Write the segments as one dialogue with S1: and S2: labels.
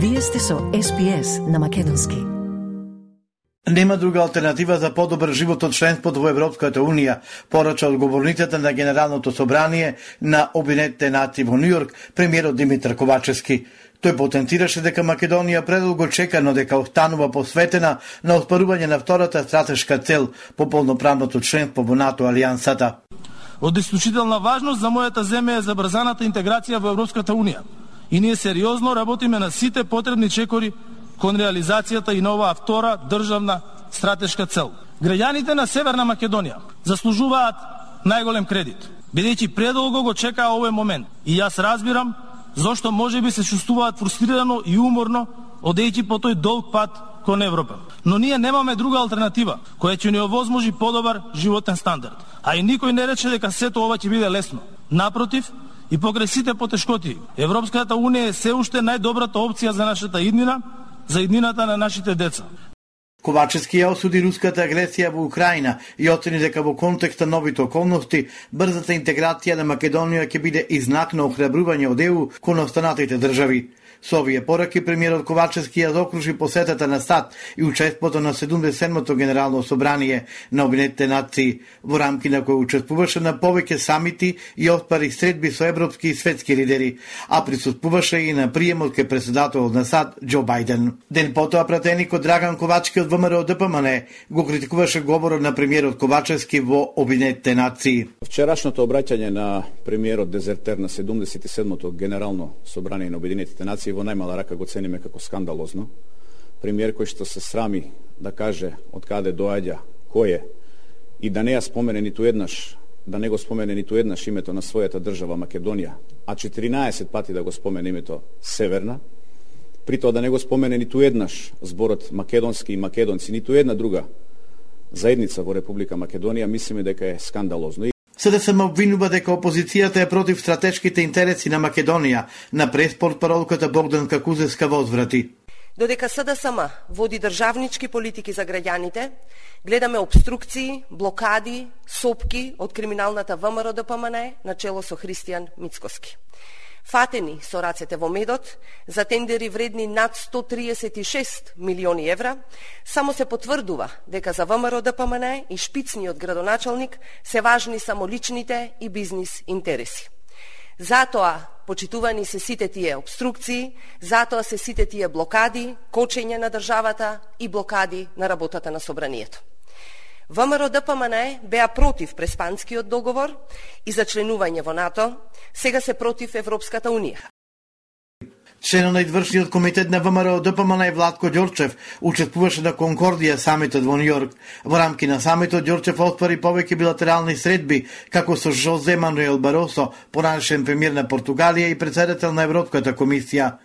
S1: Вие сте со SPS на Македонски.
S2: Нема друга алтернатива за подобар живот од членството во Европската Унија, порача одговорницата на Генералното собрание на Обединетите нации во Њујорк, премиерот Димитар Ковачевски. Тој потенцираше дека Македонија предолго чека, но дека останува посветена на оспарување на втората стратешка цел по полноправното членство во НАТО алијансата.
S3: Од исклучителна важност за мојата земја е забрзаната интеграција во Европската Унија. И ние сериозно работиме на сите потребни чекори кон реализацијата и на оваа втора државна стратешка цел. Граѓаните на Северна Македонија заслужуваат најголем кредит, бидејќи предолго го чекаа овој момент. И јас разбирам зошто може би се чувствуваат фрустрирано и уморно одејќи по тој долг пат кон Европа. Но ние немаме друга алтернатива која ќе ни овозможи подобар животен стандард. А и никој не рече дека сето ова ќе биде лесно. Напротив, и покрај сите потешкоти, Европската Унија е се уште најдобрата опција за нашата иднина, за иднината на нашите деца.
S2: Ковачевски ја осуди руската агресија во Украина и оцени дека во контекст на новите околности, брзата интеграција на Македонија ќе биде и знак на охрабрување од ЕУ кон останатите држави. Со овие пораки премиерот Ковачевски ја закружи посетата на САД и учеството на 77-то Генерално собрание на Обединетите нации, во рамки на кој учествуваше на повеќе самити и отпари средби со европски и светски лидери, а присуствуваше и на приемот кај председателот на САД Џо Бајден. Ден потоа пратеникот Драган Ковачки од ВМРО ДПМН го критикуваше говорот на премиерот Ковачевски во Обединетите нации.
S4: Вчерашното обраќање на премиерот дезертер на 77-то Генерално собрание на Обединетите нации И во најмала рака го цениме како скандалозно. Премиер кој што се срами да каже од каде доаѓа, кој е, и да не ја спомене ниту еднаш, да не го спомене ниту еднаш името на својата држава Македонија, а 14 пати да го спомене името Северна, при тоа да не го спомене ниту еднаш зборот македонски и македонци, ниту една друга заедница во Република Македонија, мислиме дека е скандалозно.
S2: СДСМ обвинува дека опозицијата е против стратешките интереси на Македонија, на преспорт паролката Богдан Какузевска возврати.
S5: Додека СДСМ води државнички политики за граѓаните, гледаме обструкции, блокади, сопки од криминалната ВМРО ДПМН на чело со Христијан Мицкоски фатени со рацете во медот за тендери вредни над 136 милиони евра, само се потврдува дека за ВМРО ДПМН и шпицниот градоначалник се важни само личните и бизнис интереси. Затоа почитувани се сите тие обструкции, затоа се сите тие блокади, кочење на државата и блокади на работата на собранието. ВМРО ДПМН беа против Преспанскиот договор и за членување во НАТО, сега се против Европската Унија.
S2: Членот на извршниот комитет на ВМРО ДПМН Владко Ѓорчев учествуваше на Конкордија самитот во Њујорк. Во рамки на самитот Ѓорчев отвори повеќе билатерални средби како со Жозе Мануел Баросо, поранешен премиер на Португалија и председател на Европската комисија.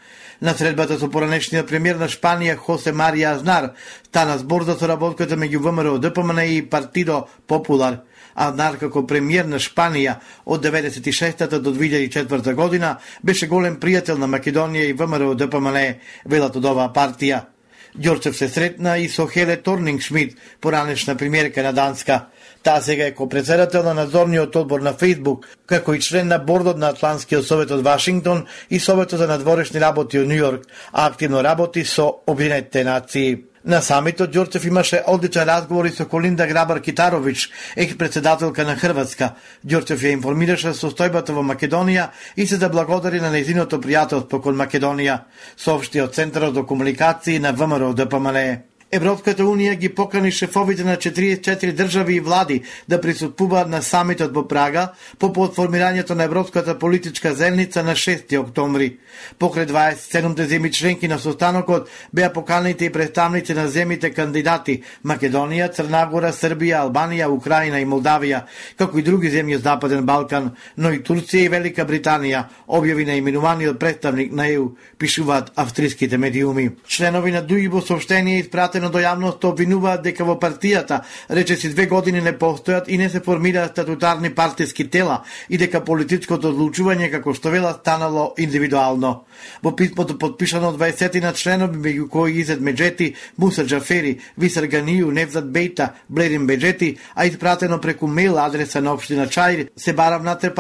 S2: На средбата со поранешниот премиер на Шпанија Хосе Марија Азнар стана збор за соработката меѓу ВМРО ДПМН и Партидо Популар. Азнар како премиер на Шпанија од 96 до 2004 година беше голем пријател на Македонија и ВМРО ДПМН, велат од оваа партија. Ѓорчев се сретна и со Хеле Торнинг Шмидт, поранешна премиерка на Данска. Таа сега е копредседател на надзорниот одбор на Фейсбук, како и член на бордот на Атлантскиот совет од Вашингтон и Советот за надворешни работи од Њујорк, а активно работи со Обединетите нации. На самитот Ѓорчев имаше одличен разговор и со Колинда Грабар Китарович, екс-председателка на Хрватска. Ѓорчев ја информираше со стојбата во Македонија и се заблагодари на незиното пријателство кон Македонија, соопшти од Центарот за комуникации на ВМРО ДПМН. Европската Унија ги покани шефовите на 44 држави и влади да присутствуваат на самитот во Прага по подформирањето на Европската политичка зелница на 6 октомври. Покрај 27 земји членки на состанокот беа поканите и представници на земите кандидати Македонија, Црнагора, Србија, Албанија, Украина и Молдавија, како и други земји од Западен Балкан, но и Турција и Велика Британија, објави на именуваниот представник на ЕУ, пишуваат австриските медиуми. Членови на ДУИ во сообщение испратено обратено до јавноста обвинуваат дека во партијата речиси две години не постојат и не се формираат статутарни партиски тела и дека политичкото одлучување како што вела станало индивидуално. Во писмото подпишано од 20 на членови меѓу кои Изет Меджети, Муса Джафери, Висар Ганију, Невзат Бејта, Блерин Беджети, а испратено преку мейл адреса на општина Чаир, се бара внатре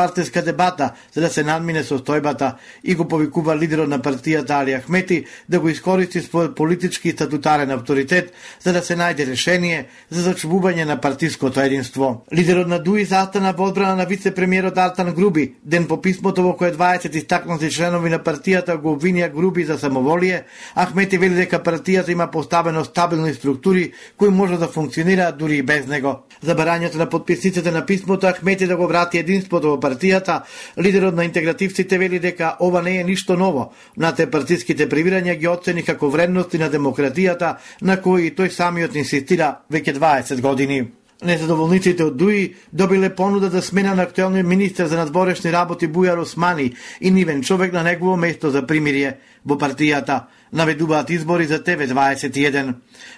S2: дебата за да се надмине состојбата и го повикува лидерот на партијата Али Ахмети да го искористи својот политички и статутарен авторитет за да се најде решение за зачувување на партиското единство. Лидерот на ДУИ застана во одбрана на вице-премиерот Артан Груби, ден по писмото во кое 20 истакнати членови на партијата го обвинија Груби за самоволие, Ахмети вели дека партијата има поставено стабилни структури кои може да функционираат дури и без него. Забарањето на подписниците на писмото Ахмети да го врати единството во партијата, лидерот на интегративците вели дека ова не е ништо ново. те партиските привирања ги оцени како вредности на демократијата на на кои тој самиот инсистира веќе 20 години. Незадоволниците од ДУИ добиле понуда за смена на актуелниот министер за надворешни работи Бујар Османи и нивен човек на негово место за примирие во партијата наведуваат избори за ТВ21.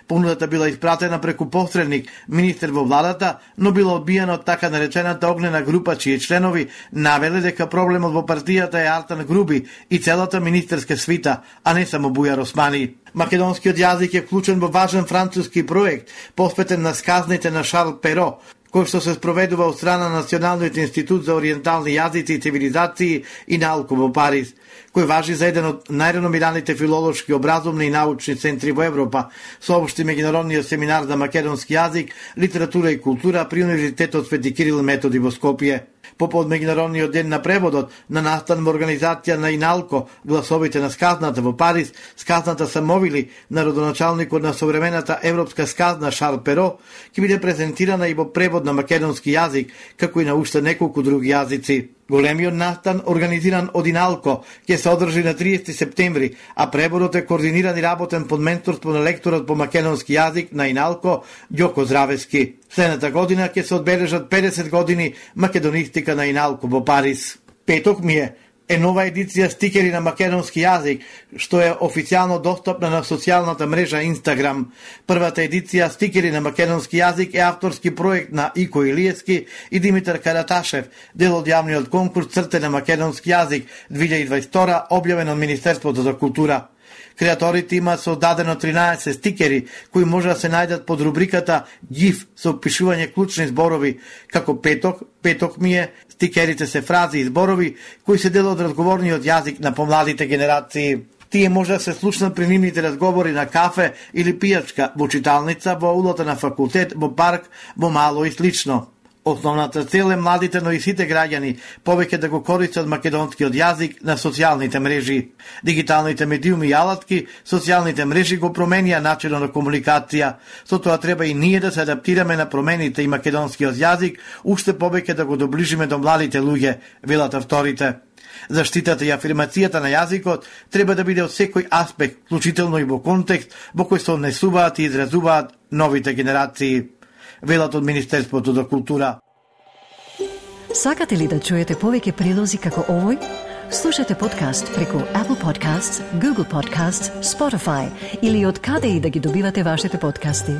S2: Понудата била испратена преку посредник, министер во владата, но била одбиена од така наречената огнена група чии членови навеле дека проблемот во партијата е Артан Груби и целата министерска свита, а не само Бујар Османи. Македонскиот јазик е вклучен во важен француски проект, посветен на сказните на Шарл Перо, кој што се спроведува од страна на Националниот институт за ориентални јазици и цивилизации и науку во Париз, кој важи за еден од најреномираните филолошки, образовни и научни центри во Европа, соопшти меѓународниот семинар за македонски јазик, литература и култура при Универзитетот Свети Кирил Методи во Скопје попод Меѓународниот ден на преводот на настанна организација на Иналко, гласовите на сказната во Париз, сказната самовили на родоначалникот на современата европска сказна Шарл Перо, ќе биде презентирана и во превод на македонски јазик, како и на уште неколку други јазици. Големиот настан, организиран од Иналко, ќе се одржи на 30 септември, а преборот е координиран и работен под менторство на лекторот по македонски јазик на Иналко, Ѓоко Здравески. Следната година ќе се одбележат 50 години македонистика на Иналко во Париз. Петок ми е е нова едиција стикери на македонски јазик, што е официјално достапна на социјалната мрежа Инстаграм. Првата едиција стикери на македонски јазик е авторски проект на Ико Илиевски и Димитар Караташев, дел од јавниот конкурс Црте на македонски јазик 2022 објавен од Министерството за култура. Креаторите имаат создадено 13 стикери кои може да се најдат под рубриката GIF со опишување клучни зборови како петок, петок ми е, стикерите се фрази и зборови кои се дел од разговорниот јазик на помладите генерации. Тие може да се слушнат при нивните разговори на кафе или пијачка, во читалница, во улата на факултет, во парк, во мало и слично. Основната цел е младите, но и сите граѓани повеќе да го користат македонскиот јазик на социјалните мрежи. Дигиталните медиуми и алатки, социјалните мрежи го променија начинот на комуникација. Со тоа треба и ние да се адаптираме на промените и македонскиот јазик, уште повеќе да го доближиме до младите луѓе, велат авторите. Заштитата и афирмацијата на јазикот треба да биде од секој аспект, вклучително и во контекст во кој се однесуваат и изразуваат новите генерации велат од Министерството за култура.
S1: Сакате ли да чуете повеќе прилози како овој? Слушате подкаст преку Apple Podcasts, Google Podcasts, Spotify или од каде и да ги добивате вашите подкасти.